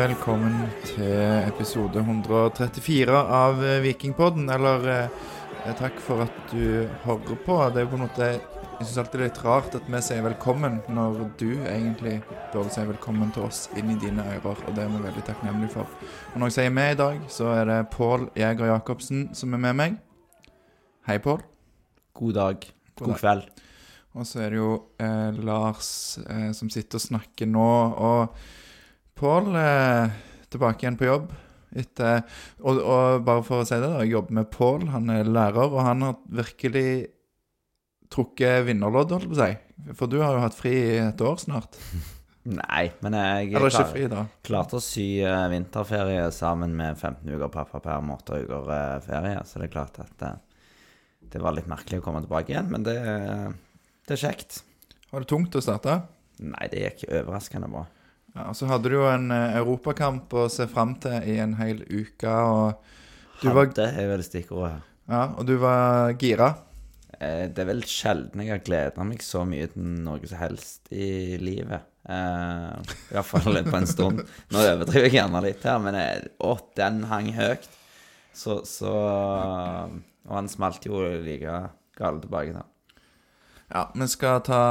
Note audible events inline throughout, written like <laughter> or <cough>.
velkommen til episode 134 av eh, Vikingpodden. Eller eh, takk for at du hører på. Det er jo på en måte Jeg syns alltid det er litt rart at vi sier velkommen når du egentlig burde si velkommen til oss inn i dine ører, og det er vi veldig takknemlige for. Og når jeg sier vi i dag, så er det Pål Jæger Jacobsen som er med meg. Hei, Pål. God dag. God God, kveld. Og så er det jo eh, Lars eh, som sitter og snakker nå. Og Pål eh, tilbake igjen på jobb. Etter, og, og bare for å si det, da, jeg jobber med Pål. Han er lærer, og han har virkelig trukket vinnerlodd, holdt på å si. For du har jo hatt fri i et år snart. <laughs> Nei, men jeg ikke klar, fri, klarte å sy uh, vinterferie sammen med 15 uker pappaperm og 8 uker uh, ferie, så det er klart at uh, det var litt merkelig å komme tilbake igjen, men det, det er kjekt. Var det tungt å starte? Nei, det gikk overraskende bra. Ja, og Så hadde du jo en eh, europakamp å se fram til i en hel uke, og du var, Hadde er vel stikkordet her. ja, og du var gira. Eh, Det er vel sjelden jeg har gleda meg så mye til noe som helst i livet. Eh, I hvert fall på en stund. Nå overdriver jeg gjerne litt her, men jeg, å, den hang høyt. Så, så Og han smalt jo like galt tilbake da. Ja, vi skal ta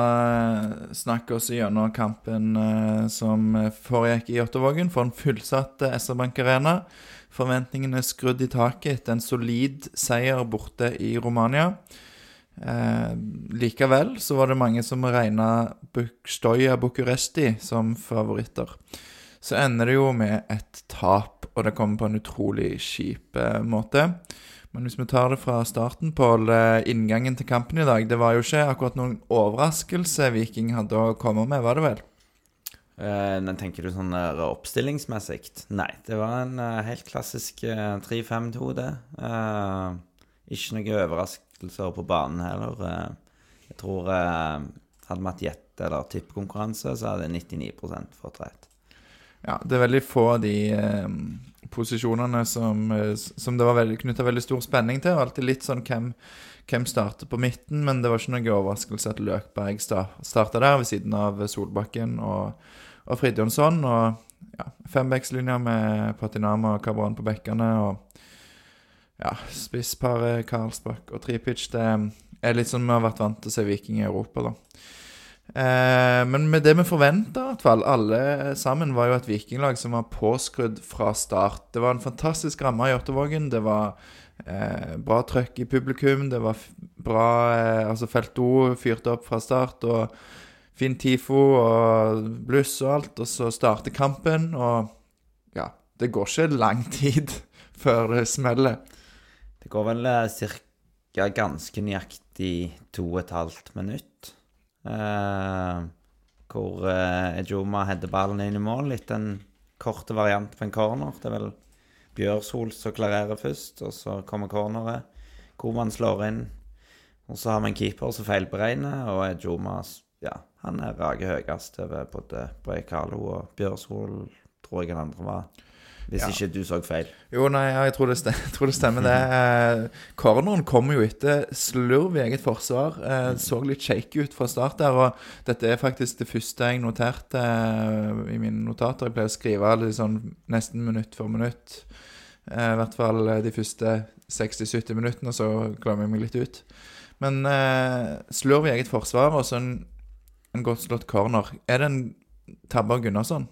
snakke oss gjennom kampen eh, som foregikk i Jåttåvågen for en fullsatt eh, SR Bank Arena. Forventningene skrudd i taket etter en solid seier borte i Romania. Eh, likevel så var det mange som regna Stoja Bucuresti som favoritter. Så ender det jo med et tap, og det kommer på en utrolig kjip eh, måte. Men hvis vi tar det fra starten, Pål. eh, Inngangen til kampen i dag. Det var jo ikke akkurat noen overraskelse Viking hadde å komme med, var det vel? Uh, men tenker du sånn uh, oppstillingsmessig? Nei, det var en uh, helt klassisk eh, 3-5-2, det. Eh, ikke noen overraskelser på banen heller. Eh, jeg tror eh, hadde vi hatt gjette- eller tippekonkurranse, så hadde 99 fått rett. Ja, det er veldig få av de eh, posisjonene som, eh, som det var veldig, knytta veldig stor spenning til. Alltid litt sånn hvem, hvem starter på midten, men det var ikke noe overraskelse at Løkberg sta, starta der ved siden av Solbakken og, og Fridtjonsson. Og ja, fembackslinja med Patinama og Cabran på bekkene. og ja, spissparet Karlsbakk og Tripic. Det er litt som vi har vært vant til å se Viking i Europa, da. Eh, men med det vi forventa, alle sammen, var jo et vikinglag som var påskrudd fra start. Det var en fantastisk ramme i Hjortevågen. Det var eh, bra trøkk i publikum. Det var bra eh, Altså, Felt fyrte opp fra start, og fin TIFO og bluss og alt. Og så starter kampen, og ja Det går ikke lang tid <laughs> før det smeller. Det går vel eh, cirka ganske nøyaktig to og et halvt minutt. Eh, hvor eh, Ejoma header ballen inn i mål Litt en kort variant på en corner. Det er vel Bjørsol som klarerer først, og så kommer corneret. Koman slår inn. Og så har vi en keeper som feilberegner, og Ejoma ja, han er rager høyest over både Brekalo og Bjørsol, tror jeg den andre var. Hvis Ja. ikke du så feil. Jo, nei, jeg tror det, stemmer, <laughs> jeg tror det stemmer, det. Eh, Corneren kommer jo etter slurv i eget forsvar. Eh, så litt shaky ut fra start der. Og dette er faktisk det første jeg noterte eh, i mine notater. Jeg pleier å skrive sånn nesten minutt for minutt. Eh, I hvert fall de første 60-70 minuttene, så glemmer jeg meg litt ut. Men eh, slurv i eget forsvar og så en, en godt slått corner. Er det en tabbe av Gunnarsson?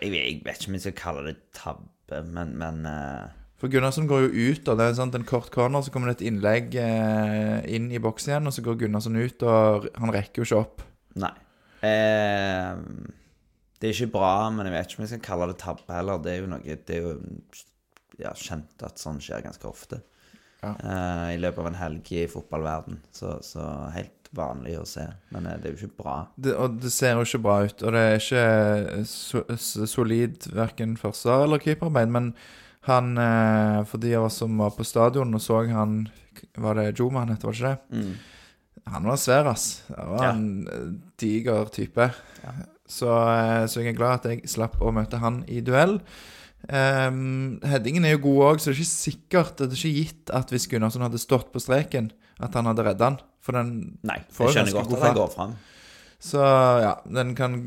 Jeg, jeg vet ikke om jeg skal kalle det tabbe, men, men uh... For Gunnarsson går jo ut, og det er sant, en kort corner, så kommer det et innlegg uh, inn i boks igjen, og så går Gunnarsson ut, og han rekker jo ikke opp. Nei. Uh, det er ikke bra, men jeg vet ikke om jeg skal kalle det tabbe heller. Det er jo noe Det er jo ja, kjent at sånn skjer ganske ofte. Ja. I løpet av en helg i fotballverden. Så, så helt vanlig å se. Men eh, det er jo ikke bra. Det, og det ser jo ikke bra ut, og det er ikke so, solid verken forsvar eller keeperarbeid, men han eh, For de av oss som var på stadion og så han Var det Joma han het, var det ikke det? Mm. Han var svær, ass. Han var Ja. en eh, diger type. Så, eh, så jeg er glad at jeg slapp å møte han i duell. Um, headingen er jo god òg, så det er ikke sikkert Det er ikke gitt at hvis Gunnarsson hadde stått på streken, at han hadde redda han. For den Nei, Får jeg skjønner godt god at den går fram. Så ja, den kan,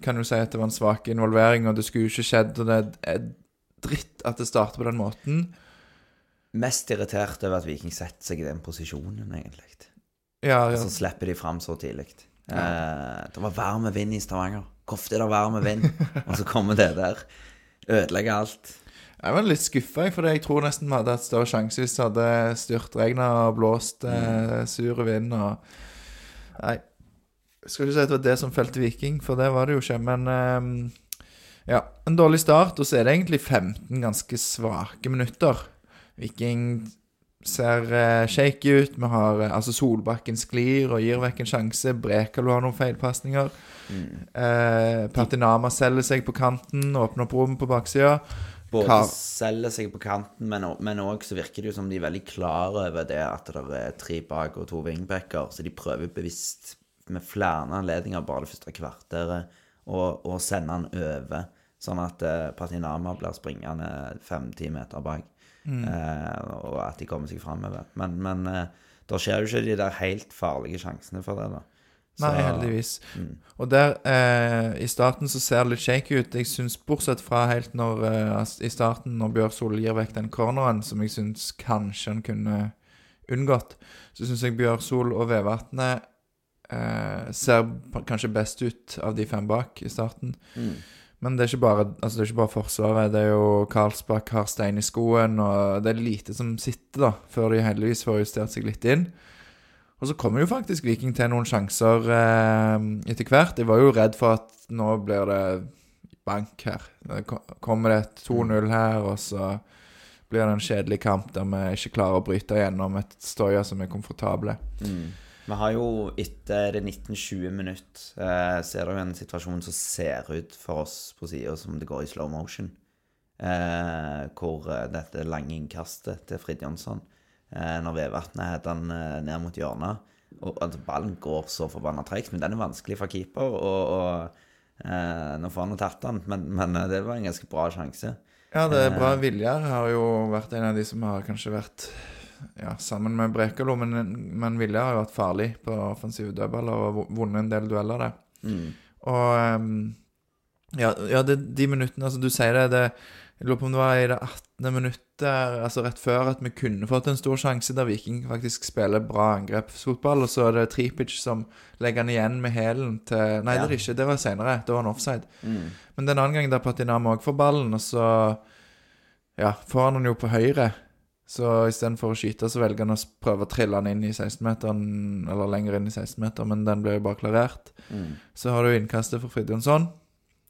kan jo si at det var en svak involvering, og det skulle jo ikke skjedd. Og det er dritt at det starter på den måten. Mest irritert over at Viking setter seg i den posisjonen, egentlig. Ja, ja. Så slipper de fram så tidlig. Eh, det var varm vind i Stavanger. Hvorfor er det varm vind? Og så kommer det der. Ødelegger alt. Jeg var litt skuffa, for jeg tror nesten vi hadde hatt større sjanse hvis det hadde styrtregna og blåst eh, sur vind og Nei. Jeg skal ikke si at det var det som felte Viking, for det var det jo ikke. Men eh, ja, en dårlig start, og så er det egentlig 15 ganske svake minutter. Viking ser eh, shaky ut. Vi har eh, altså Solbakken sklir og gir vekk en sjanse. Brekalo har noen feilpasninger. Eh, Patinama selger seg på kanten, åpner opp rom på baksida. Både Kar- selger seg på kanten, men òg så virker det jo som de er veldig klar over det at det er tre bak og to wingbacker, så de prøver bevisst med flere anledninger bare det første kvarteret å sende han over, sånn at eh, Patinama blir springende fem-ti meter bak, eh, og at de kommer seg framover. Men, men eh, da skjer jo ikke de der helt farlige sjansene for det, da. Nei, heldigvis. Og der, eh, i starten så ser det litt shaky ut. Jeg syns, bortsett fra helt når eh, i starten, når Bjørsol gir vekk den corneren, som jeg syns kanskje han kunne unngått, så syns jeg Bjørsol og Vevatnet eh, ser kanskje best ut av de fem bak i starten. Men det er, ikke bare, altså det er ikke bare Forsvaret. Det er jo Karlsbakk har stein i skoen, og det er lite som sitter, da, før de heldigvis får justert seg litt inn. Og så kommer jo faktisk Viking til noen sjanser eh, etter hvert. Jeg var jo redd for at nå blir det bank her. Kommer det et 2-0 her, og så blir det en kjedelig kamp der vi ikke klarer å bryte gjennom et Stoya som er komfortable. Vi har jo etter det 19-20 minutt eh, er det jo en situasjon som ser ut for oss på sida som det går i slow motion. Eh, hvor eh, dette lange innkastet til Frid Jonsson Når Vevatnet heter han eh, ned mot hjørnet. Og altså, Ballen går så forbanna tregt, men den er vanskelig for keeper. Og, og eh, Nå får han jo tatt den, men, men eh, det var en ganske bra sjanse. Ja, det er bra. Viljar har jo vært en av de som har kanskje vært ja, sammen med Brekalo, men, men Viljar har vært farlig på offensive dødballer og vunnet en del dueller der. Og ehm, ja, ja det, de minuttene Altså, du sier det, det Jeg lurer på om det var i det 18. minuttet, altså rett før, at vi kunne fått en stor sjanse der Viking faktisk spiller bra angrepsfotball, og så er det Tripic som legger den igjen med hælen til Nei, det er det ikke. Det var senere. Det var en offside. Men det er en annen gang der Patinama òg får ballen, og så ja, får han den jo på høyre. Så istedenfor å skyte, så velger han å prøve å trille den inn i 16-meteren, eller lenger inn i 16-meter, men den blir jo bare klarert. Så har du innkastet for Fridtjonsson.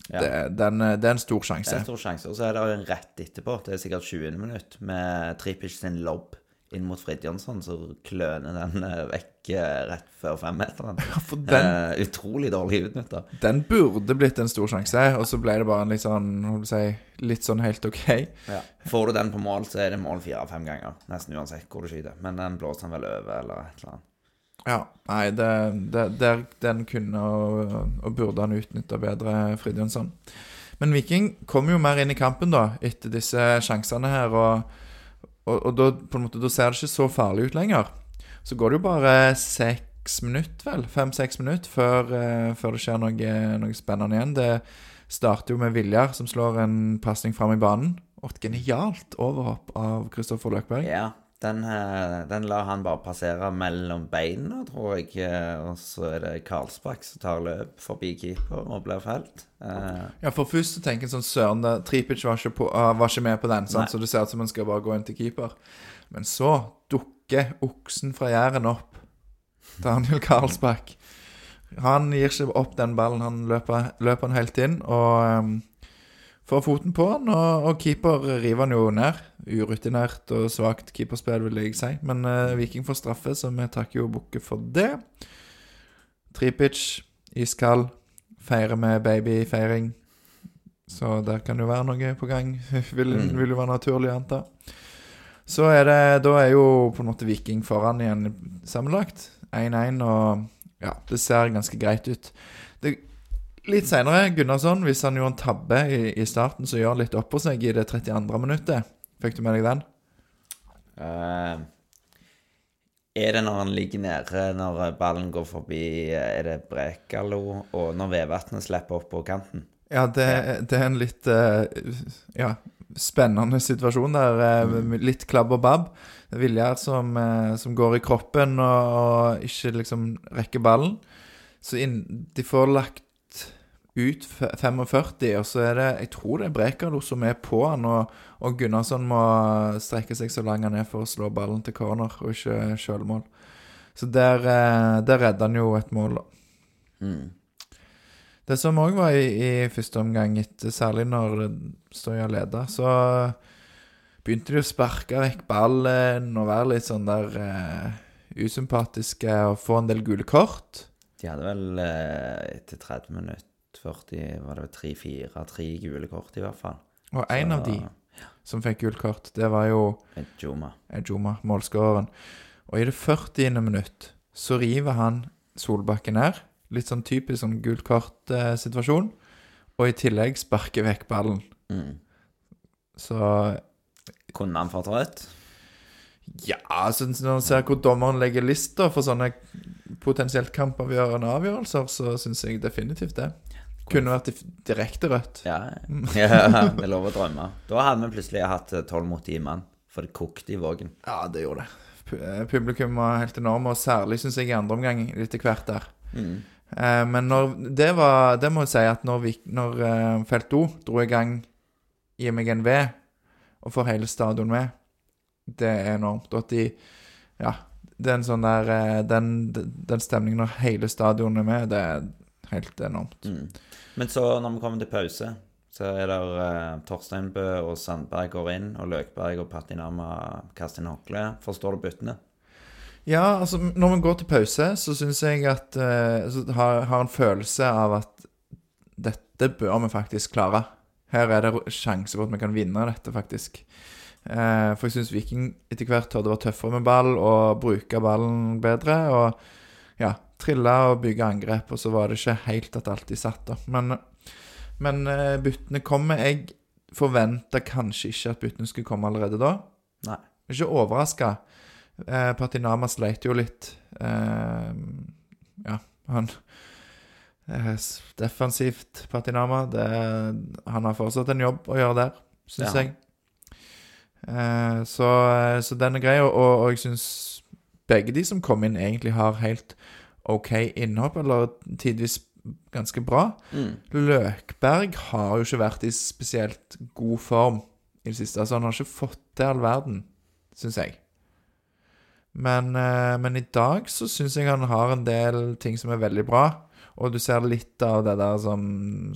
Ja. Det, den, eh, det er en stor sjanse. Det er en stor sjanse. Og så er det en rett etterpå, det er sikkert 20. minutt, med Tripic sin lobb inn mot Fridtjonsson, så kløner den eh, vekk eh, rett før femmeteren. <laughs> For den, Eh, utrolig dårlig utnytta. den burde blitt en stor sjanse, og så ble det bare en litt sånn, si, litt sånn helt OK. Ja. Får du den på mål, så er det mål fire-fem ganger. Nesten uansett hvor du skyter. Men den blåser han vel over, eller et eller annet. Ja, nei, det, det, der, den kunne og, og burde han utnytta bedre, Fridjonsson. Men Viking kom jo mer inn i kampen da, etter disse sjansene her, og, og, og da, måte, da ser det ikke så farlig ut lenger. Så går det jo bare seks minutter, vel, fem-seks minutter, før, eh, før det skjer noe, noe spennende igjen. Det starter jo med Viljar, som slår en pasning fram i banen. Og et genialt overhopp av Kristoffer Løkberg. Ja, den, eh, den lar han bare passere mellom beina, tror jeg. eh, Og så er det Karlsbakk som tar løp forbi keeper og blir felt. Eh, Ja, for først så tenker en sånn Søren, Tripic var ikke, på, ah, var ikke med på den, sant? Nei. så det ser ut som han skal bare gå inn til keeper. Men så dukker oksen fra Jæren opp. Daniel Karlsbakk. Han gir ikke opp den ballen, han løper, løper han helt inn og um, får foten på han, og, og keeper river han jo ned. Urutinert og svakt keeperspill, vil jeg si. Men uh, Viking får straffe, så vi takker jo Bukke for det. Tripic, iskald, feirer med babyfeiring. Så der kan det jo være noe på gang. <laughs> vil, vil jo være naturlig å anta. Så er det Da er jo på en måte Viking foran igjen sammenlagt. 1-1, og ja, det ser ganske greit ut. Det, litt seinere, Gunnarsson, hvis han gjorde en tabbe i, i starten, så gjør han litt opp på seg i det 32. minuttet. Fikk du med deg den? Uh, Er det når han ligger nede, når ballen går forbi, er det Brekalo, og når Vevatnet slipper opp på kanten? Ja, det, det er en litt uh, ja, spennende situasjon der. eh, Litt klabb og babb. Viljar som, eh, som går i kroppen og, og ikke liksom rekker ballen. Så inn, de får lagt ut 45, og så er det Jeg tror det er Brekalo som er på han, og, og Gunnarsson må strekke seg så langt han er for å slå ballen til corner, og ikke sjølmål. Så der, eh, der redder han jo et mål, da. Mm. Det som òg var i, i første omgang, etter, særlig når Stoya leda, så begynte de å sparke vekk ballen og være litt sånn der uh, usympatiske og få en del gule kort. De hadde vel uh, etter 30 minutter 40, var det 3-4, tre gule kort i hvert fall. Og en av de som fikk gult kort, det var jo Joma. Ejoma, målskåreren. Og i det 40. minutt så river han Solbakken ned. Litt sånn typisk sånn gult kort-situasjon. og i tillegg sparker vekk ballen. Mm. Så Kunne han fått rødt? Ja, altså når man ser hvor dommeren legger lista for sånne potensielt kampavgjørende avgjørelser, så syns jeg definitivt det. Kunne vært direkte rødt. Ja, <laughs> ja, det er lov å drømme. Da hadde vi plutselig hatt eh, tolv mot ti mann, for det kokte i Vågen. Ja, det gjorde det. Eh, Publikum var helt enorme, og særlig syns jeg i andre omgang etter hvert der. Mm. Eh, men når, det var Det må jeg si at når, vi, når Felt O dro i gang Gi meg en V, og får hele stadion med, det er enormt. Og at de Ja, det er en sånn der Den, den stemningen når hele stadionet er med, det er helt enormt. Mm. Men så, når vi kommer til pause, så er det uh, Torsteinbø og Sandberg går inn, og Løkberg og Patinama kaster inn håndkle. Forstår du byttene? Ja, altså når vi går til pause, så syns jeg at eh, Så har, har en følelse av at dette bør vi faktisk klare. Her er det sjanse for at vi kan vinne dette, faktisk. Eh, for jeg syns Viking etter hvert hadde vært tøffere med ball og bruke ballen bedre. Og ja, trille og bygge angrep, og så var det ikke helt at alltid satt, da. Men, men eh, byttene kommer. Jeg forventa kanskje ikke at byttene skulle komme allerede da. Nei. Ikke overraska. Eh, Patinama sleit jo litt. Eh, ja, han eh, Defensivt, Patinama. Det, han har fortsatt en jobb å gjøre der, syns Ja. jeg. Eh, så, eh, så den er grei, og, og jeg syns begge de som kom inn, egentlig har helt OK innhopp, eller tidvis ganske bra. Mm. Løkberg har jo ikke vært i spesielt god form i det siste. Altså, han har ikke fått til all verden, syns jeg. Men, eh, men i dag så syns jeg han har en del ting som er veldig bra. Og du ser litt av det der som,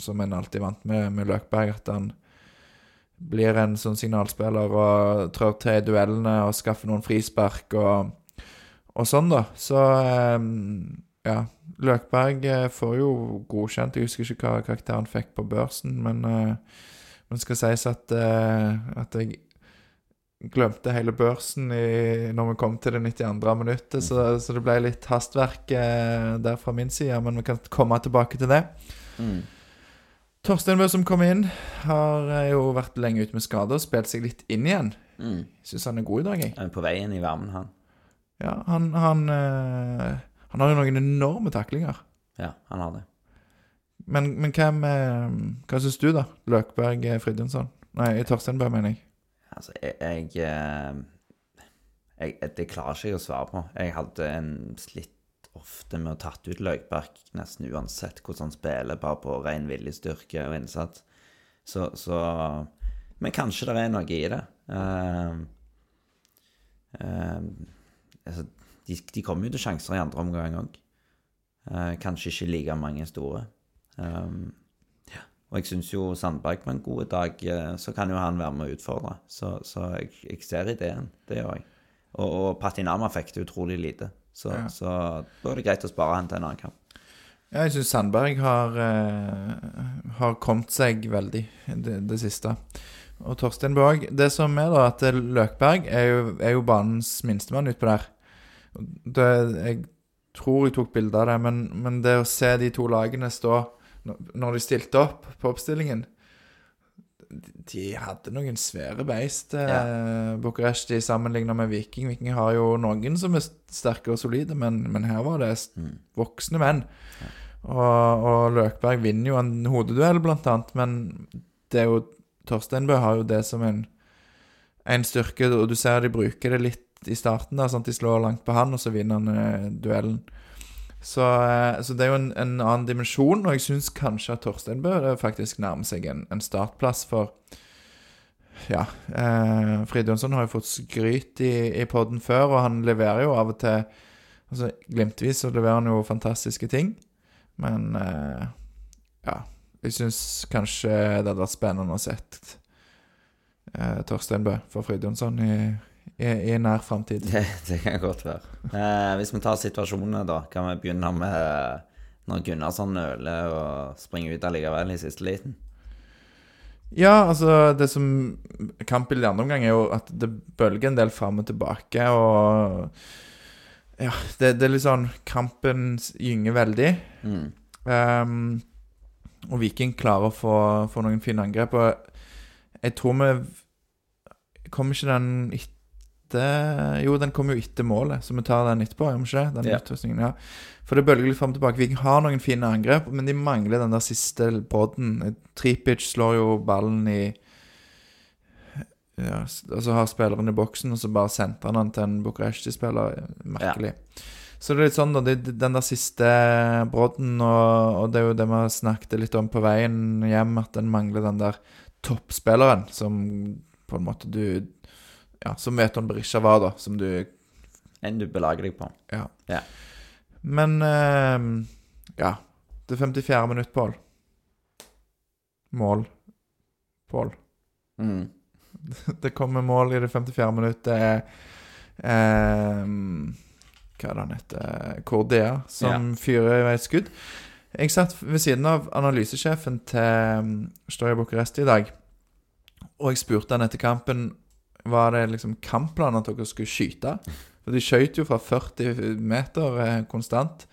som en alltid vant med, med Løkberg, at han blir en sånn signalspiller og trør til i duellene og skaffer noen frispark og, og sånn, da. Så eh, ja. Løkberg eh, får jo godkjent. Jeg husker ikke hva karakter han fikk på børsen, men eh, men skal sies at, eh, at jeg glemte hele børsen i, når vi kom til det 92. minuttet, så, så det ble litt hastverk eh, der fra min side, men vi kan komme tilbake til det. Mm. Torstein Bø som kom inn, har jo vært lenge ute med skade og spilt seg litt inn igjen. Mm. Syns han er god i dag, jeg. Han er på vei inn i varmen, han. Ja, han, han, eh, han har jo noen enorme taklinger. Ja, han har det. Men, men hvem eh, Hva syns du, da? Løkberg eh, Fridtjonsson? Nei, Torstein mener jeg. Altså, jeg, jeg, eh, jeg Det klarer ikke jeg å svare på. Jeg hadde en slitt ofte med å tatt ut Løkberg nesten uansett hvordan han spiller, bare på ren viljestyrke og innsats. Så, så Men kanskje det er noe i det. Uh, eh, altså, de, de kommer jo til sjanser i andre omgang òg. kanskje ikke like mange store. Um, og jeg syns jo Sandberg på en god dag, eh, så kan jo han være med å utfordre. Så, så jeg, jeg ser ideen. Det gjør jeg. Og, og Patinama fikk det utrolig lite. Så, Ja. så da er det greit å spare han til en annen kamp. Ja, jeg syns Sandberg har, eh, har kommet seg veldig det, det siste. Og Torstein Bø. Det som er, da, at Løkberg er jo, er jo banens minstemann utpå der. Det, jeg tror jeg tok bilde av det, men, men det å se de to lagene stå når- de stilte opp på oppstillingen de hadde noen svære beist, eh, Ja. Bucuresti, sammenlignet med Viking. Viking har jo noen som er sterke og solide, men, men her var det Mm. voksne menn. Og, og Løkberg vinner jo en hodeduell, blant annet, men det er jo Torsteinbø har jo det som en, en styrke, og du ser de bruker det litt i starten. da, sant? De slår langt på han, og så vinner han eh, duellen. Så, eh, så det er jo en, en annen dimensjon, og jeg syns kanskje at Torstein bør faktisk nærme seg en, en startplass for Ja. Eh, Frid Jonsson har jo fått skryt i, i podden før, og han leverer jo av og til altså Glimtvis så leverer han jo fantastiske ting, men eh, ja. Jeg syns kanskje det hadde vært spennende å sett eh, Torsteinbø for Frid Jonsson i, i, i nær framtid. Det, det kan godt være. Eh, hvis vi tar situasjonene, da, kan vi begynne med eh, når Gunnarsson nøler og springer ut allikevel i siste liten. Ja, altså Det som Kampbildet i andre omgang er jo at det bølger en del fram og tilbake, og Ja, det, det er litt sånn Kampen gynger veldig. Mm. Um, og Viking klarer å få, få noen fine angrep. Og jeg tror vi Kommer ikke den etter Jo, den kommer jo etter målet, så vi tar den etterpå, Om ikke? Den Ja. ja. For det bølger litt fram og tilbake. Viking har noen fine angrep, men de mangler den der siste brodden. Tripic slår jo ballen i ja, Og så har spilleren i boksen, og så bare sentrer han den til en Bucuresti-spiller. Merkelig. Så det er litt sånn, da. Den der siste brodden, og, og det er jo det vi snakket litt om på veien hjem, at den mangler den der toppspilleren som på en måte du Ja, som Veton Berisha var, da. Som du En du belager deg på. Ja. Ja. Men eh, Ja. Det 54. minutt, Pål. Mål. Pål. Mm. <laughs> Det kommer mål i det 54. minuttet. Det er eh, Hva er det han heter? Cordea, som fyrer i vei et skudd. Jeg satt ved siden av analysesjefen til um, Stoja Bucuresti i dag, og jeg spurte han etter kampen Var det liksom kampplanen at dere skulle skyte. For de skjøt jo fra 40 meter eh, konstant.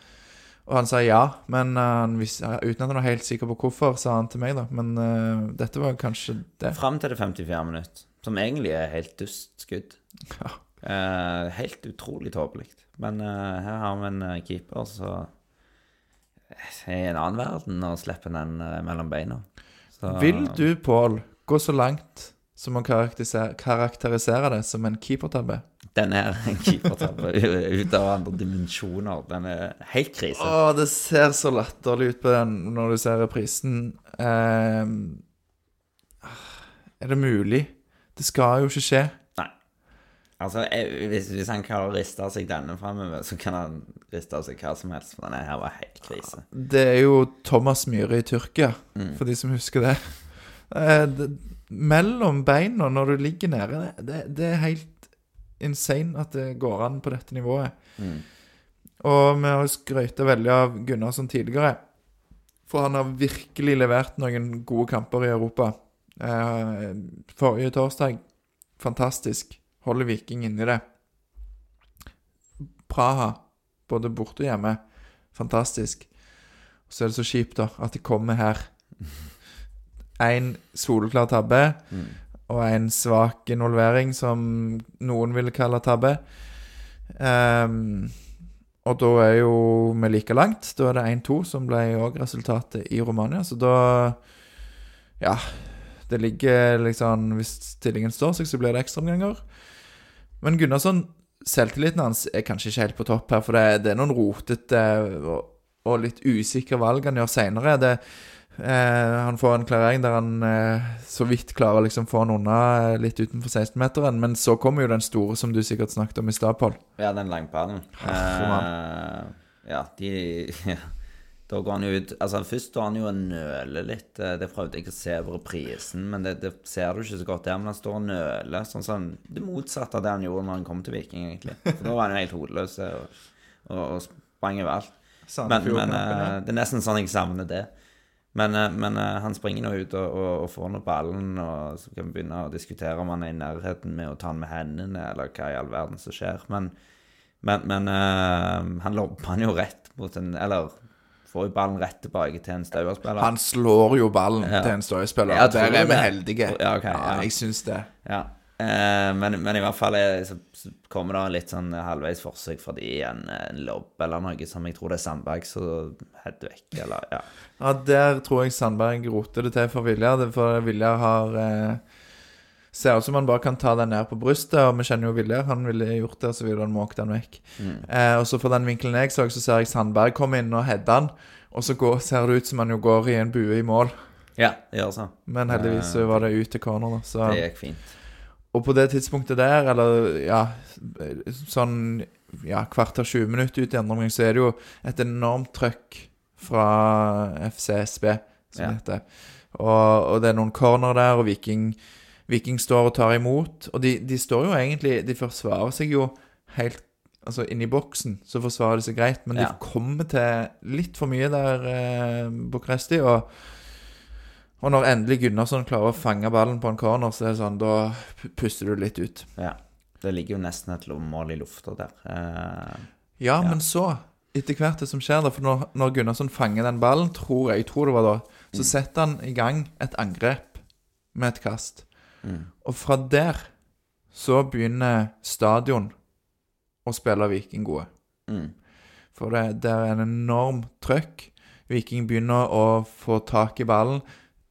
Og han sa ja, men uh, uten at han var helt sikker på hvorfor, sa han til meg, da. Men uh, dette var kanskje det. Fram til det 54. minutt, som egentlig er helt dust skudd. Ja. Eh, helt utrolig tåpelig. Men her har vi en keeper som er i en annen verden og slipper den mellom beina. Så- Vil du, Pål, gå så langt som man karakteriserer, karakterisere det som en keepertabbe? Den er en keepertabbe <laughs> ut av andre dimensjoner. Den er helt krise. Å, det ser så latterlig ut på den når du ser reprisen. Eh, er det mulig? Det skal jo ikke skje. Nei. Altså, jeg, hvis, hvis han kan riste av seg denne framover, så kan han riste av seg hva som helst, for denne her var helt krise. Det er jo Thomas Myhre i Tyrkia, Mm. for de som husker det. Eh, det mellom beina når du ligger nede, det, det, er helt insane at det går an på dette nivået. Mm. Og vi har skrøyta veldig av Gunnarsson tidligere. For han har virkelig levert noen gode kamper i Europa. Eh, forrige torsdag, fantastisk. Holder Viking inni det. Praha, både borte og hjemme, fantastisk. Så er det så kjipt, da, at de kommer her. <laughs> Én soleklar tabbe Mm. og en svak involvering, som noen ville kalle tabbe. Um, og da er jo vi like langt. Da er det 1-2 som ble òg resultatet i Romania. Så da Ja. Det ligger liksom Hvis stillingen står seg, så blir det ekstraomganger. Men Gunnarsson, selvtilliten hans er kanskje ikke helt på topp her, for det, det er noen rotete og, og litt usikre valg han gjør seinere. Eh, han får en klarering der han eh, så vidt klarer å liksom få han unna eh, litt utenfor 16-meteren. Men så kommer jo den store som du sikkert snakket om i stad, Pål. Ja, den. Herremann. Eh, ja, de <laughs> ja. Da går han jo ut Altså, først står han jo og nøler litt. Det prøvde jeg å se på reprisen, men det, det ser du ikke så godt der. Men han står og nøler. Sånn som det motsatte av det han gjorde når han kom til Viking, egentlig. For da var han jo helt hodeløs og, og, og sprang overalt. Men, men eh, det er nesten sånn jeg savner det. Men, eh, men eh, han springer nå ut og, og, og får nå ballen, og så kan vi begynne å diskutere om han er i nærheten med å ta den med hendene, eller hva i all verden som skjer. Men, men, men uh, han lobber han jo rett mot en Eller får jo ballen rett tilbake til en Stauer-spiller. Han slår jo ballen Ja. til en tror Der er vi heldige. Ja, ok, ja. jeg syns det. Ja. Eh, men, men i hvert fall er, så, så kommer det litt sånn halvveis forsøk fordi en, en lobb eller noe som jeg tror det er Sandberg som heter vekk, eller ja. Ja, Der tror jeg Sandberg roter det til for Viljar. For Viljar har eh, Ser ut som han bare kan ta den ned på brystet, og vi kjenner jo Viljar. Han ville gjort det, og så ville han måkt den vekk. Eh, og så fra den vinkelen jeg så, så ser jeg Sandberg komme inn og heade han. Og så går, ser det ut som han jo går i en bue i mål. Ja, det gjør så. Men heldigvis så var det ut til corner, da. Så. Det gikk fint. Og på det tidspunktet der, eller ja, sånn ja, kvarter 20 minutter ut i andre omgang, så er det jo et enormt trøkk fra FCSB, som Ja. det heter. Og, og det er noen corner der, og Viking, Viking står og tar imot. Og de, de står jo egentlig De forsvarer seg jo helt Altså, inni boksen så forsvarer de seg greit, men Ja. de kommer til litt for mye der, eh, Bucuresti, og og når endelig Gunnarsson klarer å fange ballen på en corner, så er det sånn, da puster du litt ut. Ja. Det ligger jo nesten et mål i lufta der. Eh, Ja, men så, etter hvert det som skjer da, for når, når Gunnarsson fanger den ballen, tror jeg, jeg tror det var da, så setter han i gang et angrep med et kast. Og fra der så begynner stadion å spille Viking gode. mm. For det, det er en enorm trøkk. Viking begynner å få tak i ballen,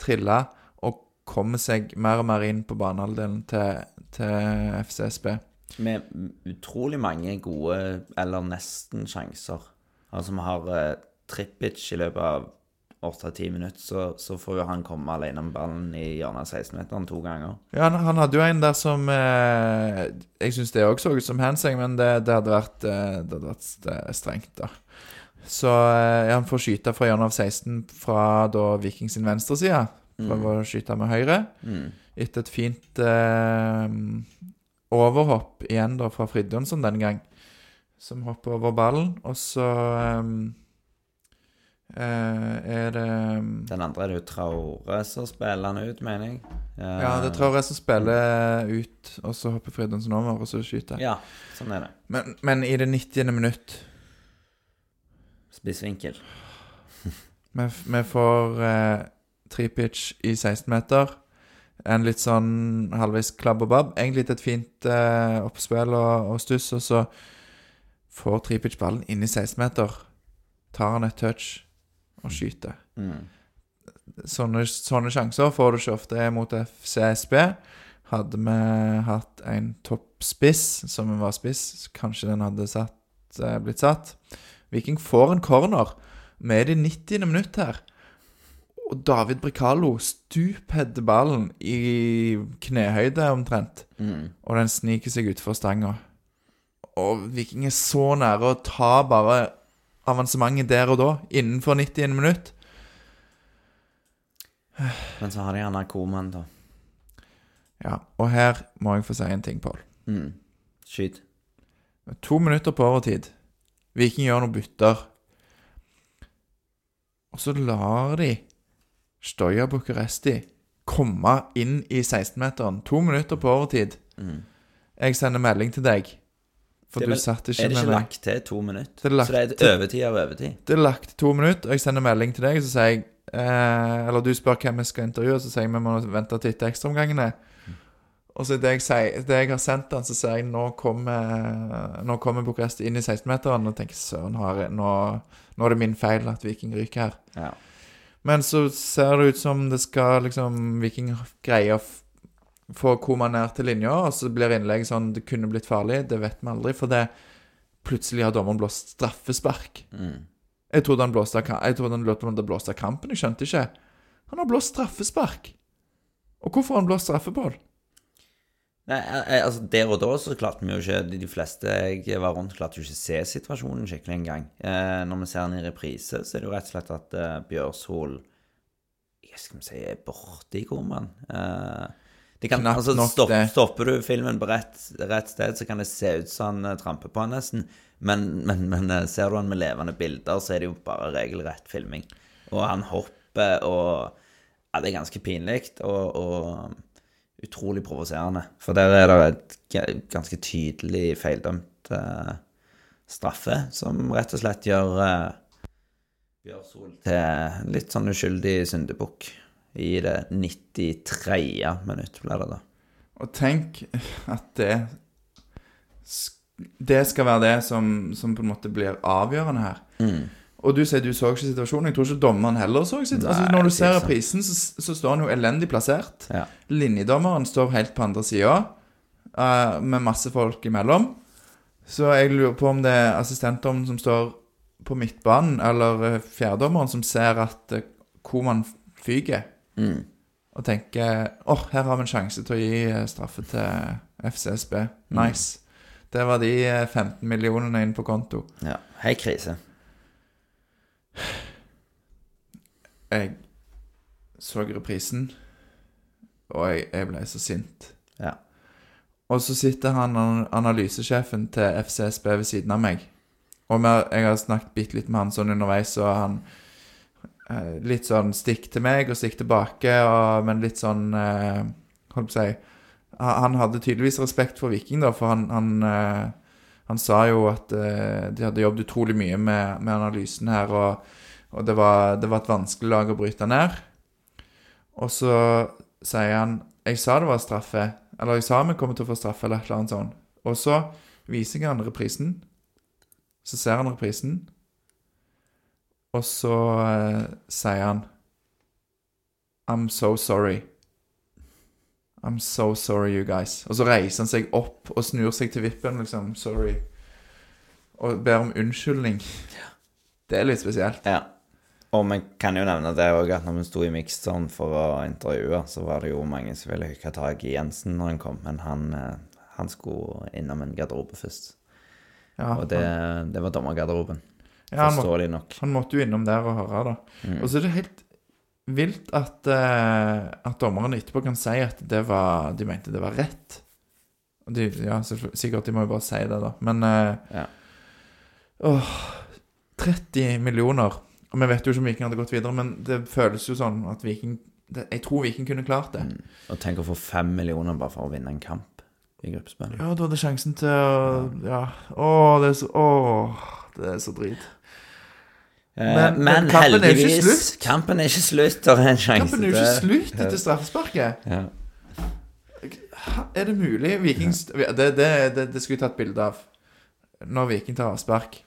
trille, og komme seg mer og mer inn på banehalvdelen til, til FCSB. Med utrolig mange gode, eller nesten, sjanser. Altså, vi har eh, Trippic i løpet av 8-10 minutter, så, så får jo han komme alene med ballen i hjørnet av 16-meteren to ganger. Ja, han, han hadde jo en der som eh, Jeg syns det òg så ut som handsing, men det, det hadde vært, eh, det hadde vært eh, strengt, da. Så eh, ja, han får skyte fra hjørnet av 16 fra da Viking sin venstre Prøver mm. å skyte med høyre. Mm. Etter et fint eh, overhopp igjen da fra Fridtjonsson den gang, som hopper over ballen. Og så eh, eh, er det Den andre er det jo Traore som spiller han ut, mener jeg. Ja, Ja, det tror jeg som spiller ut, og så hopper Fridtjonsson over, og så skyter. Ja, sånn er det. Men, men i det 90. minutt Spissvinkel. Vi, får eh, Tripic i 16-meter. En litt sånn halvveis klabb og babb. Egentlig et fint eh, oppspill og, og stuss, og så får Tripic ballen inn i 16-meter. Tar han et touch og skyter. Mm. Sånne, sånne sjanser får du ikke ofte mot FCSB. Hadde vi hatt en toppspiss som var spiss, kanskje den hadde satt, eh, blitt satt. Viking får en corner med det 90. minutt her. Og David Bricalo stupheader ballen i knehøyde omtrent. Mm. Og den sniker seg utfor stanga. Og Viking er så nære å ta bare avansementet der og da, innenfor 90 minutt. Men så har de gjerne Koman, da. Ja, og her må jeg få si en ting, Pål. Mm. Skyt. To minutter på overtid. Viking gjør noen bytter. Og så lar de Stoya Bucuresti komme inn i 16-meteren. To minutter på overtid. Mm. Jeg sender melding til deg. For du satt ikke Er det ikke lagt til to minutter? Det lagt så det er overtid av overtid? Det er lagt to minutter, og jeg sender melding til deg, så sier jeg eh, Eller du spør hvem jeg skal intervjue, så sier jeg vi må vente til etter ekstraomgangene. Og så det jeg, sier, det jeg har sendt han, så sier jeg nå kommer Nå kommer Bucuresti inn i 16-meteren, og tenker søren, nå, nå, nå er det min feil at Viking ryker her. Ja. Men så ser det ut som det skal liksom Viking greie å få Koma ned til linja, og så blir innlegg sånn Det kunne blitt farlig, det vet vi aldri, for det Plutselig har dommeren blåst straffespark. Mm. Jeg trodde han blåste av kampen. Jeg skjønte ikke. Han har blåst straffespark. Og hvorfor har han blåst straffeball? Nei, eh, altså Der og da så klarte vi jo ikke De fleste jeg var rundt, klarte jo ikke å se situasjonen skikkelig engang. Eh, når vi ser den i reprise, så er det jo rett og slett at eh, Bjørshol Hva skal vi si er borte i komaen. Eh, det kan, Knapt altså, nok stopp, det. Stopper du filmen på rett, rett sted, så kan det se ut som han eh, tramper på han nesten. Men, men, men eh, ser du han med levende bilder, så er det jo bare regelrett filming. Og han hopper og Ja, det er ganske pinlig. Og, og utrolig provoserende. For der er det et ganske tydelig feildømt eh, straffe, som rett og slett gjør eh, Bjørsol til litt sånn uskyldig syndebukk i det 93. minutt, ble det da. Og tenk at det Det skal være det som, som på en måte blir avgjørende her. Og du sier du så ikke situasjonen. Jeg tror ikke dommeren heller så situasjonen. Altså, når du ser reprisen, så, så står han jo elendig plassert. Ja. Linjedommeren står helt på andre sida, med masse folk imellom. Så jeg lurer på om det er assistentdommeren som står på midtbanen, eller eh, fjerdedommeren som ser at uh, hvor man fyker, Mm. og tenker åh, her har vi en sjanse til å gi eh, straffe til FCSB. Nice. Det var de eh, 15 millionene inn på konto. ja. Hei, krise. Jeg så reprisen, og jeg, jeg ble så sint. Ja. Og så sitter han analysesjefen til FCSB ved siden av meg. Og jeg har snakket bitte litt med han sånn underveis, og han eh, Litt sånn stikk til meg og stikk tilbake, og, men litt sånn eh, Holdt på å si Han han hadde tydeligvis respekt for Viking, da, for han, han, eh, han sa jo at eh, de hadde jobbet utrolig mye med, med analysen her, og, og det, var, det var et vanskelig lag å bryte ned. Og så sier han Jeg sa det var straffe. Eller jeg sa vi kommer til å få straffe, eller et eller annet sånt. Og så viser jeg han reprisen. Så ser han reprisen. Og så eh, sier han I'm so sorry. I'm so sorry, you guys. Og så reiser han seg opp og snur seg til vippen, liksom. Sorry. Og ber om unnskyldning. Det er litt spesielt. Ja. Og vi kan jo nevne det òg, at når vi sto i mixeren for å intervjue, så var det jo mange som ville hooke tak i Jensen når han kom, men han, eh, han skulle innom en garderobe først. Ja, Og det, det var dommergarderoben. ja, Forståelig nok. han måtte jo innom der og høre, da. Og så er det helt vilt at, eh, at dommerne etterpå kan si at det var, de mente det var rett. De, ja, sikkert. De må jo bare si det, da. Men eh, Ja. åh, 30 millioner. Og vi vet jo ikke om Viking hadde gått videre, men det føles jo sånn at Viking det, Jeg tror Viking kunne klart det. Og tenk å få fem millioner bare for å vinne en kamp i gruppespill. Ja, du hadde sjansen til å Ja. Å, det er så Å, det er så drit. Eh, Men- Men, men kampen er ikke slutt. Kampen er ikke slutt. Det er en sjanse Kampen er jo ikke slutt etter straffesparket. Ja. Er det mulig? Viking Det, det, det, det skulle jeg tatt bilde av. Når Viking tar avspark.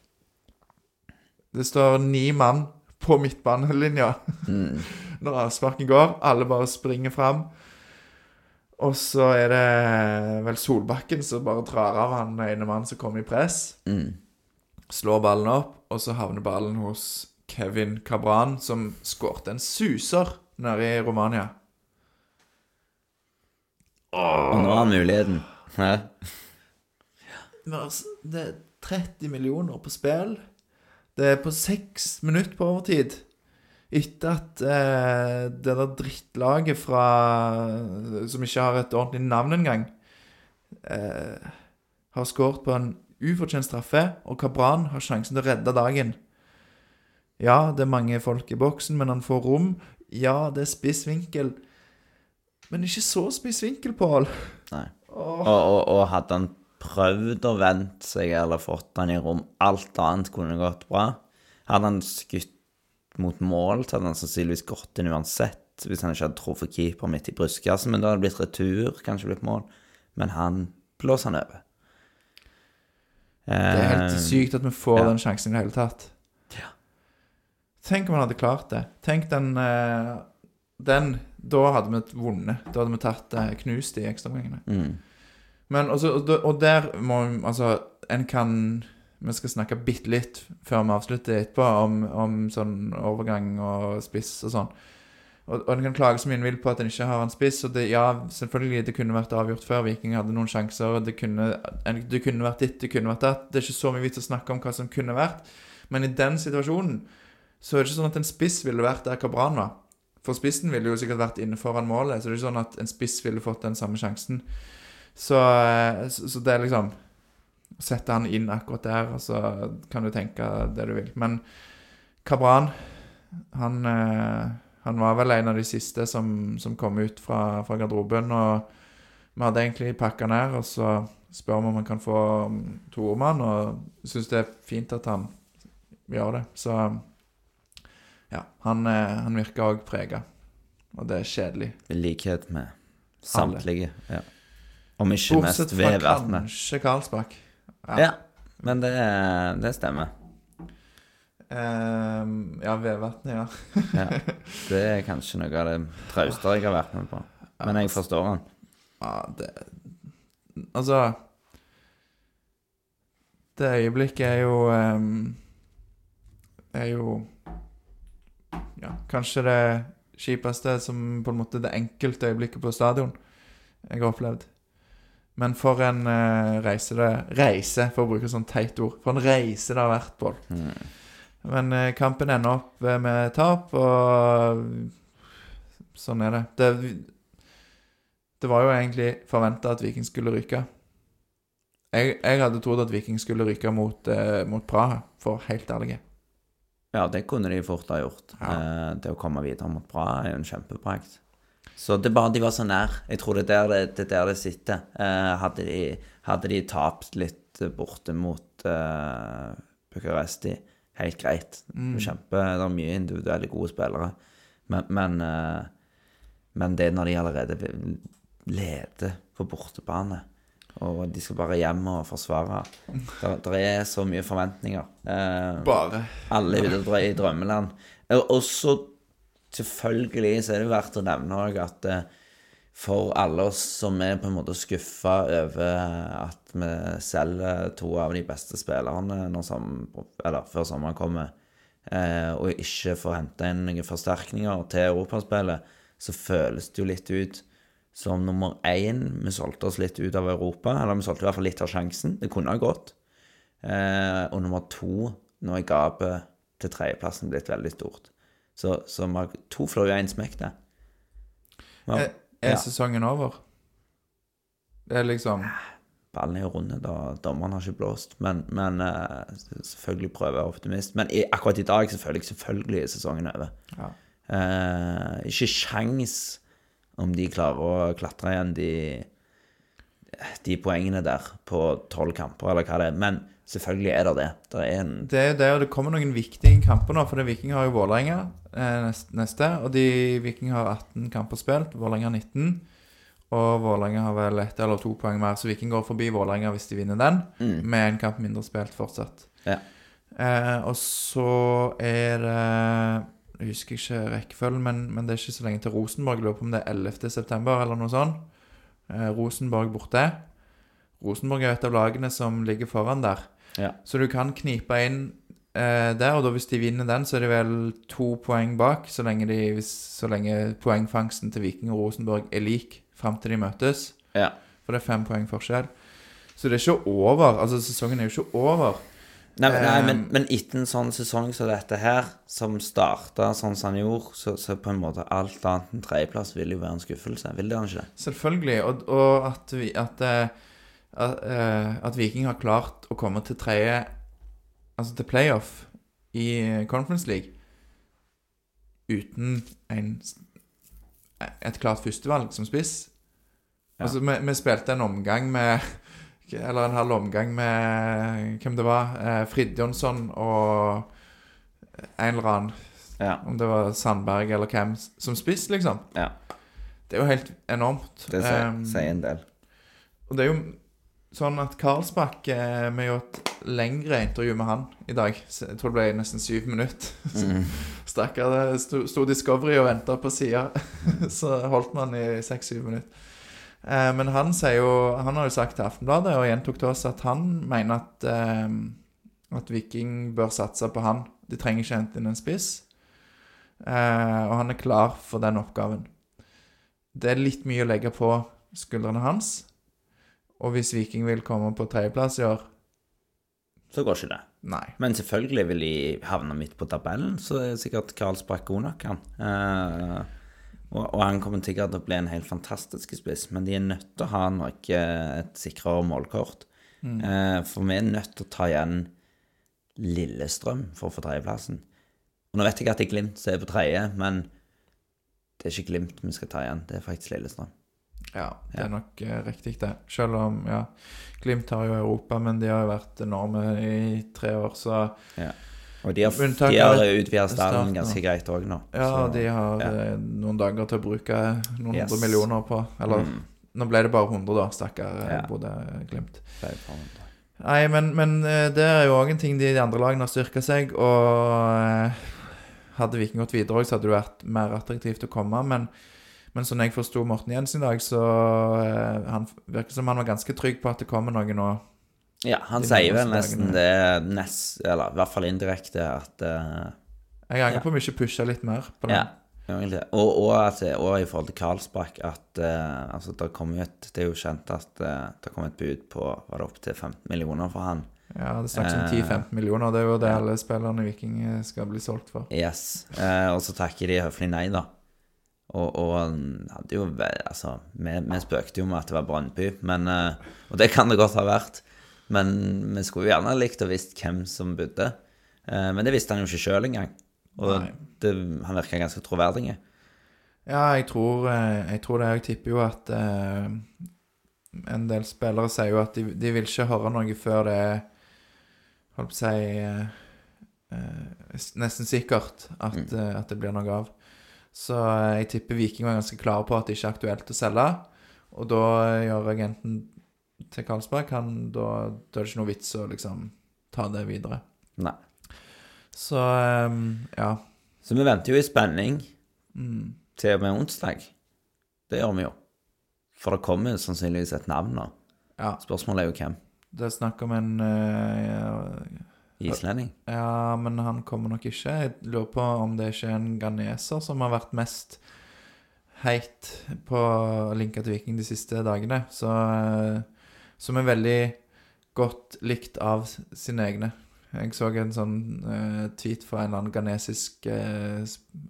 Det står ni mann på midtbanelinja <laughs> når avsparken går. Alle bare springer fram. Og så er det vel Solbakken som bare drar av han ene mannen som kommer i press. Mm. Slår ballen opp, og så havner ballen hos Kevin Cabran, som skårte en suser nede i Romania. Og nå har han muligheten. Hæ? Altså, Det er 30 millioner på spill. Det er på seks minutter på overtid. Etter at eh, det der drittlaget fra Som ikke har et ordentlig navn engang, eh, har skåret på en ufortjent straffe, og Kabran har sjansen til å redde dagen. Ja, det er mange folk i boksen, men han får rom. Ja, det er spiss vinkel. Men ikke så spiss vinkel, Pål. Nei. Og, og, og hadde han prøvd å vente seg eller fått han i rom, alt annet kunne gått bra. Hadde han skutt mot mål, så hadde han sannsynligvis gått inn uansett. Hvis han ikke hadde truffet keeper midt i brystkassen, men da hadde det blitt retur, kanskje blitt mål. Men han blåser han over. Det er helt Eh, sykt at vi får ja. den sjansen i det hele tatt. Ja. Tenk om han hadde klart det. Tenk den eh, Den Da hadde vi vunnet. Da hadde vi tatt eh, knust i ekstraomgangene. Mm. Men også, og, og der må Altså, en kan Vi skal snakke bitte litt før vi avslutter etterpå, om, om sånn overgang og spiss og sånn. Og, og en kan klage så mye en vil på at en ikke har en spiss. Og det, ja, selvfølgelig, det kunne vært avgjort før. Viking hadde noen sjanser. og Det kunne, det kunne vært ditt, det kunne vært datt. Det er ikke så mye vits å snakke om hva som kunne vært. Men i den situasjonen så er det ikke sånn at en spiss ville vært der Kabran var. For spissen ville jo sikkert vært inne foran målet, så det er ikke sånn at en spiss ville fått den samme sjansen. Så, eh, så, så det er liksom Sette han inn akkurat der, og så kan du tenke det du vil. Men Kabran, han, eh, han var vel en av de siste som, som kom ut fra, fra garderoben. Og vi hadde egentlig pakka ned, og så spør vi om han kan få to om han, og syns det er fint at han gjør det. Så Ja, han, eh, han virker òg prega, og det er kjedelig. I likhet med samtlige. Ja. Om ikke Bortsett mest fra kanskje Karlsbakk. Ja. men det, det stemmer. Ehm, ja, Vevatnet, ja. Ja. <laughs> Det er kanskje noe av det trauste jeg har vært med på. Men jeg forstår den. ja det Altså Det øyeblikket er jo um, Er jo Ja, kanskje det kjipeste som på en måte det enkelte øyeblikket på stadion jeg har opplevd. Men for en uh, reise det Reise, for å bruke sånn teit ord. For en reise det har vært, Pål. Mm. Men eh, kampen ender opp eh, med tap, og sånn er det. Det, det var jo egentlig forventa at Viking skulle ryke. Jeg, jeg hadde trodd at Viking skulle ryke mot, eh, mot Praha, for helt ærlig. Ja, det kunne de fort ha gjort. Ja. Eh, det å komme videre mot Praha er jo en kjempeprakt. Så det er bare de var så nær. Jeg tror det er der det, er der det sitter. Eh, hadde, de, hadde de tapt litt borte mot eh, Bucuresti, helt greit. Mm. Kjempe, det er mye individuelle gode spillere. Men, men, eh, men det er når de allerede leder på bortebane, og de skal bare hjem og forsvare Det er så mye forventninger. Eh, Bare. alle og drar i drømmeland. Og og så selvfølgelig så er det verdt å nevne òg at eh, for alle oss som er på en måte skuffa over at vi selger to av de beste spillerne som, før sommeren kommer, eh, og ikke får hente inn noen forsterkninger til europaspillet, så føles det jo litt ut som nummer én Vi solgte oss litt ut av Europa, eller vi solgte i hvert fall litt av sjansen. Det kunne ha gått. Eh, og nummer to, nå er gapet til tredjeplassen blitt veldig stort. Så, så to flår i én smekk, det. Ja. har- Er, ja, sesongen over? Det er liksom ballen er jo runde, da dommeren har ikke blåst. Men, men eh, selvfølgelig prøver jeg optimist. Men i, akkurat i dag selvfølgelig, selvfølgelig er sesongen over. ja. Eh, ikke sjans om de klarer å klatre igjen de, de poengene der på tolv kamper, eller hva det er. Men selvfølgelig er det det. Det er en Det er det, og det kommer noen viktige kamper nå. For det Viking har jo Vålerenga eh, neste. Og de Viking har 18 kamper spilt, Vålerenga 19. Og Vålerenga har vel ett eller to poeng mer, så Viking går forbi Vålerenga hvis de vinner den. Med en kamp mindre spilt fortsatt. Ja. Eh, og så er det Jeg husker ikke rekkefølgen, men, men det er ikke så lenge til Rosenborg. Jeg lurer på om det er 11. september eller noe sånt. Eh, Rosenborg borte. Rosenborg er et av lagene som ligger foran der. Ja. Så du kan knipe inn eh, der, og da hvis de vinner den, så er de vel to poeng bak, så lenge, de, hvis, så lenge poengfangsten til Viking og Rosenborg er lik fram til de møtes. ja. For det er fem poeng forskjell. Så det er ikke over. Altså, sesongen er jo ikke over. Nei, men- nei Eh, men, men etter en sånn sesong som dette her, som starta sånn som han gjorde, så, så på en måte alt annet enn tredjeplass vil jo være en skuffelse. Vil det ikke det? Selvfølgelig. Og, og at, vi, at, eh, at, eh, at Viking har klart å komme til tredje Altså til playoff i Conference League uten en, et klart førstevalg som spiss. Ja. Altså, vi, vi spilte en omgang med Eller en halv omgang med hvem det var. Eh, Frid Jonsson og en eller annen. Ja. Om det var Sandberg eller hvem som spiss, liksom. ja. Det er jo helt enormt. Det sier, Um, en del. og det er jo sånn at Karlsbakk eh, Vi gjorde et lengre intervju med han i dag. Så Jeg tror det ble nesten syv minutter. <laughs> Mm. Stakkar. Sto, sto Discovery og venta på sida. <laughs> Så holdt man i seks-syv minutter. Eh, men han jo Han har jo sagt til Aftenbladet og gjentok til oss at han mener at eh, At Viking bør satse på han. De trenger ikke hente inn en spiss. Eh, og han er klar for den oppgaven. Det er litt mye å legge på skuldrene hans. Og hvis Viking vil komme på tredjeplass i år Så går ikke det. Nei. Men selvfølgelig vil de havne midt på tabellen, så er det sikkert Karlsbakk god nok, han. Eh, og, og han kommer sikkert til å bli en helt fantastisk spiss, men de er nødt til å ha nok eh, et sikrere målkort. Eh, for vi er nødt til å ta igjen Lillestrøm for å få tredjeplassen. Og nå vet jeg at det er Glimt som er på tredje, men det er ikke Glimt vi skal ta igjen, det er faktisk Lillestrøm. Ja, det er nok eh, riktig, det. Selv om ja, Glimt har jo Europa, men de har jo vært enorme i tre år, så Ja. Og de har, de har utvida stallen ganske greit òg nå. Ja, så- de har ja. eh, noen dager til å bruke noen Yes. hundre millioner på. Eller Mm. nå ble det bare 100, da, stakkar eh, Ja. Bodø-Glimt. Nei, men, men det er jo òg en ting de andre lagene har styrka seg. Og hadde Viking gått videre òg, så hadde det vært mer attraktivt å komme. Men, men sånn jeg forsto Morten Jensen i dag, så eh, han virker som han var ganske trygg på at det kommer noe nå. Ja, han sier vel nesten det nest, Eller i hvert fall indirekte at eh, Jeg angrer Ja. på om jeg ikke pusha litt mer på det. Ja. Og, og, at, og i forhold til Karlsbakk at eh, altså, det, kom et, det er jo kjent at eh, det kom et bud på Var det opptil 15 millioner for han? Ja, det snakkes om Eh, 10-15 millioner. Det er jo det alle spillerne i Viking eh, skal bli solgt for. Yes. Eh, og så takker de høflig nei, da. Og, og han hadde jo Altså, vi, vi spøkte jo med at det var Brøndby, men eh, Og det kan det godt ha vært. Men vi skulle jo gjerne likt å visst hvem som bodde. Eh, men det visste han jo ikke sjøl engang. Og det, han virka ganske troverdig. Ja, jeg tror, eh, jeg tror det. Jeg tipper jo at eh, en del spillere sier jo at de, de vil ikke høre noe før det er Holdt på å si eh, Nesten sikkert at, Mm. at det blir noe av. Så eh, jeg tipper Viking var ganske klare på at det ikke er aktuelt å selge. Og da eh, gjør agenten til Karlsberg han, da, da er det ikke noe vits å liksom ta det videre. Nei. Så eh, ja. Så vi venter jo i spenning Mm. til og med onsdag. Det gjør vi jo. For det kommer sannsynligvis et navn nå. ja. Spørsmålet er jo hvem. Det er snakk om en eh, Islending? Ja, men han kommer nok ikke. Jeg lurer på om det ikke er en ghaneser som har vært mest heit på linka til Viking de siste dagene. Så, eh, som er veldig godt likt av sine egne. Jeg så en sånn uh, tweet fra en eller annen ghanesisk uh,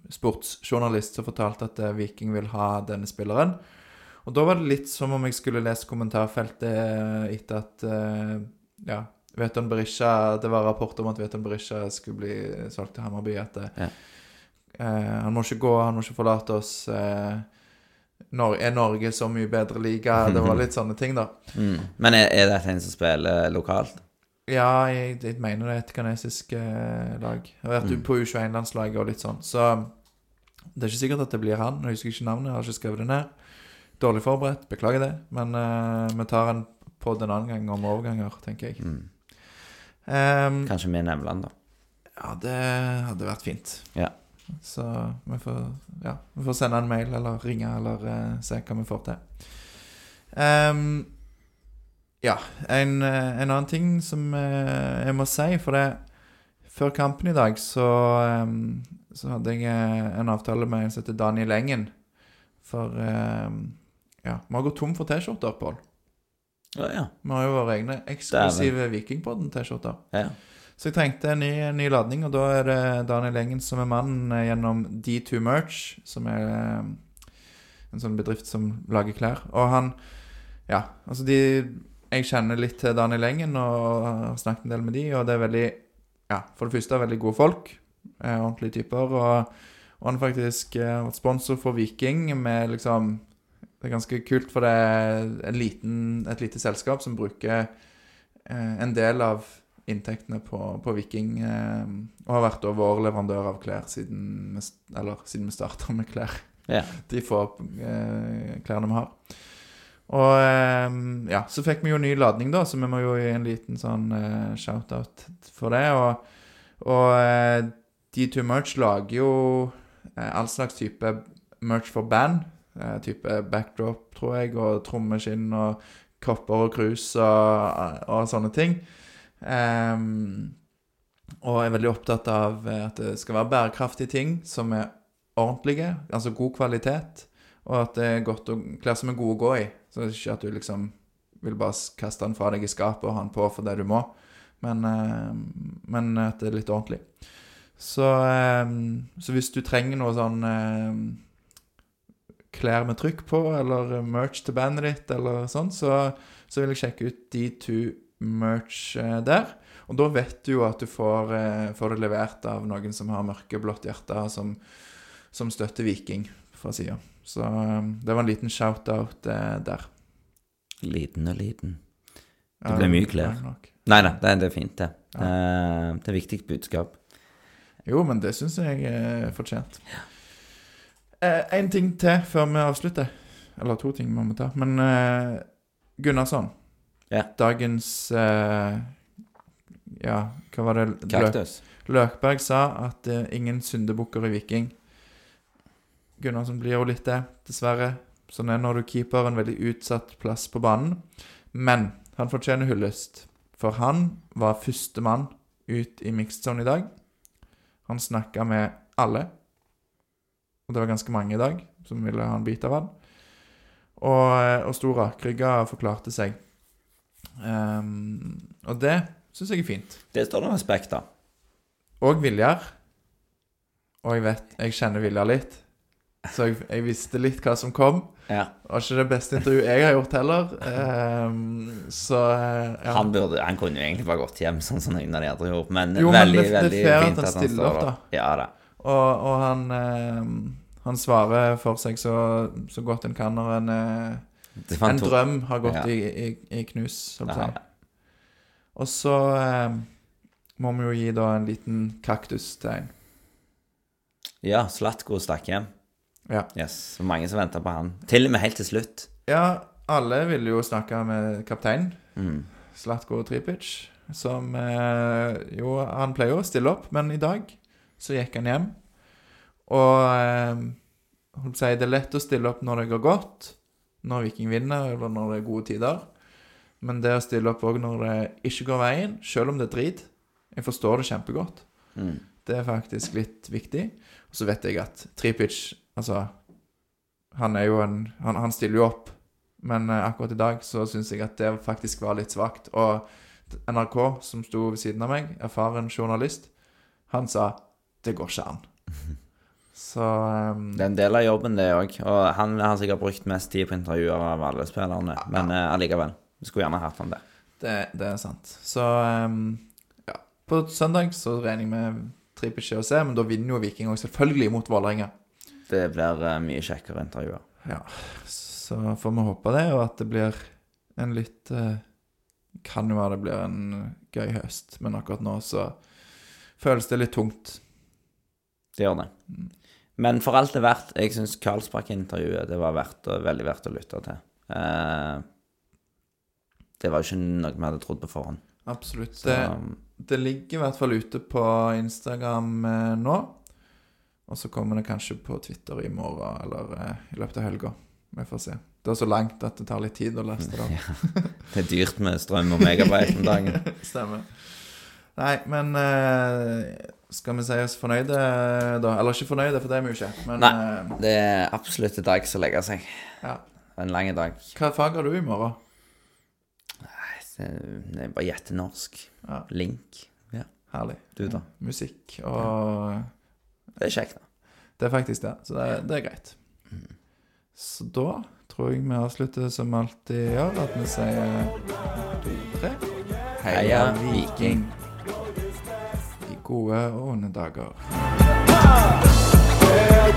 sportsjournalist som fortalte at uh, Viking vil ha denne spilleren. Og da var det litt som om jeg skulle lese kommentarfeltet eh, etter at eh, ja, Veton Berisha Det var rapport om at Veton Berisha skulle bli solgt til Hammarby. At Ja. eh, han må ikke gå, han må ikke forlate oss. Eh, Nor er Norge så mye bedre liga? Det var litt sånne ting, da. <laughs> Mm. Men er, er dette en som spiller lokalt? Ja, jeg, jeg mener det er et kinesisk eh, lag. Jeg har vært Mm. på U21-landslaget og litt sånn. Så det er ikke sikkert at det blir han. Jeg husker ikke navnet, jeg har ikke skrevet det ned. Dårlig forberedt, beklager det. Men eh, vi tar en på en annen gang om overganger, tenker jeg. Mm. Ehm, Kanskje med Nevland, da. ja, det hadde vært fint. Ja. Så vi får, ja, vi får sende en mail eller ringe eller uh, se hva vi får til. Um, ja, en, eh, en annen ting som eh, jeg må si, for det Før kampen i dag så, ehm, så hadde jeg en avtale med en som heter Daniel Engen. For ja, vi har gått tom for T-skjorter, Pål. Ja, ja. Vi har jo våre egne eksklusive Vikingpodden-T-skjorter. ja. Så jeg trengte en ny, en ny ladning, og da er det Daniel Engen som er mannen eh, gjennom D2 Merch, som er eh, en sånn bedrift som lager klær. Og han Ja, altså de Jeg kjenner litt til Daniel Engen og har snakket en del med de, og det er veldig Ja, for det første veldig gode folk. Eh, ordentlige typer. Og, og han faktisk har vært sponsor for Viking med liksom Det er ganske kult, for det er liten, et lite selskap som bruker eh, en del av inntektene på, på Viking, eh, og har vært vår leverandør av klær siden vi, eller, siden vi starta med klær. Ja. De få eh, klærne vi har. Og ja, så fikk vi jo ny ladning, da, så vi må jo gi en liten sånn shout-out for det. Og, og eh, D2 Merch lager jo all slags type merch for band. Eh, type backdrop, tror jeg, og trommeskinn og kopper og krus og, og sånne ting. Um, og er veldig opptatt av at det skal være bærekraftige ting som er ordentlige, altså god kvalitet, og at det er godt å, klær som er gode å gå i. Så det er ikke at du liksom vil bare kaste den fra deg i skapet og ha den på for det du må, men, men at det er litt ordentlig. Så, så hvis du trenger noe sånn klær med trykk på, eller merch til bandet ditt, eller sånn, så, så vil jeg sjekke ut de to merch eh, der. Og da vet du jo at du får, eh, får det levert av noen som har mørkeblått hjerte, som, som støtter Viking fra sida. Så eh, det var en liten shout-out der. Liten og liten. Det ble mye klær. Nei da, det, det er fint, det. Ja. Det er viktig budskap. Jo, men det syns jeg er fortjent. Én ting til før vi avslutter. Eller to ting vi må ta. Men uh, Gunnarsson. Ja. Dagens uh, Ja, hva var det? Løk, Kaktus. Løkberg sa at uh, ingen syndebukker i Viking. Gunnarsson blir jo litt det, dessverre. Sånn er når du keeper en veldig utsatt plass på banen. Men han fortjener hyllest. For han var førstemann ut i mixed zone i dag. Han snakka med alle. Og det var ganske mange i dag som ville ha en bit av han. Og, eh, og sto rakrygga og forklarte seg. Um, og det syns jeg er fint. Det står det respekt av. Og Viljar. Og jeg vet Jeg kjenner Viljar litt. Så jeg, jeg visste litt hva som kom. Ja. Var ikke det beste intervjuet jeg har gjort heller. Um, så eh, ja. Han, burde, han kunne jo egentlig bare gått hjem, sånn som noen av de andre gjorde. Men, Jo, men veldig, det- det er veldig fair at fint han han stiller opp. Ja da. Og, og han eh, Han svarer for seg så, så godt en kan når en, eh, Det var en to- drøm har gått Ja. i, i, i knus. sånn å Ja, si. Og så eh, må vi jo gi da en liten kaktus til en. ja Slatko stakk hjem. Ja. Yes, så mange som venta på han. Til og med helt til slutt. Ja, alle ville jo snakke med kapteinen. Mm. Slatko Tripic, som eh, Jo, han pleier jo å stille opp, men i dag så gikk han hjem. Og eh, sier, si, det er lett å stille opp når det går godt, når Viking vinner, eller når det er gode tider. Men det å stille opp òg når det ikke går veien, selv om det er drit Jeg forstår det kjempegodt. Mm. Det er faktisk litt viktig. Og så vet jeg at Tripic Altså, han er jo en Han, han stiller jo opp, men eh, akkurat i dag så syns jeg at det faktisk var litt svakt. Og NRK, som sto ved siden av meg, erfaren journalist, han sa 'det går ikke an'. Så um... Det er en del av jobben, det òg. Og han har sikkert brukt mest tid på intervjuer av alle spillerne. Men uh, allikevel. Vi skulle gjerne hatt han der. det, det er sant. Så um, ja. På søndag så regner jeg med Tripic er å se, men da vinner jo Viking òg, selvfølgelig, mot Vålerenga. Det blir uh, mye kjekkere intervjuer. Ja, så får vi håpe det, og at det blir en litt uh, Kan jo være det blir en gøy høst, men akkurat nå så føles det litt tungt. Det gjør det. Men for alt det er verdt, jeg syns Karlsbakk-intervjuet det var verdt, veldig verdt å lytte til. Eh, det var jo ikke noe vi hadde trodd på forhånd. Absolutt. Så, Det, det ligger i hvert fall ute på Instagram eh, nå. Og så kommer det kanskje på Twitter i morgen eller eh, i løpet av helga. Vi får se. Det er så langt at det tar litt tid å laste det opp. <laughs> det er dyrt med strøm og megabyte om dagen. <laughs> Stemmer. Nei, men eh, skal vi si oss fornøyde, da? Eller ikke fornøyde, for det er vi jo ikke. Men Nei. eh, Det er absolutt en dag som legger seg. ja. En lang dag. hva fag har du i morgen? Nei, Det er bare gjettenorsk. Ja, Link. Ja, herlig. du da? Musikk og Det er kjekt, da. Det er faktisk det. Så det, det er greit. Så da tror jeg vi avslutter som alltid gjør, at vi sier to, tre. Heia Viking. gode ånedager. Hey,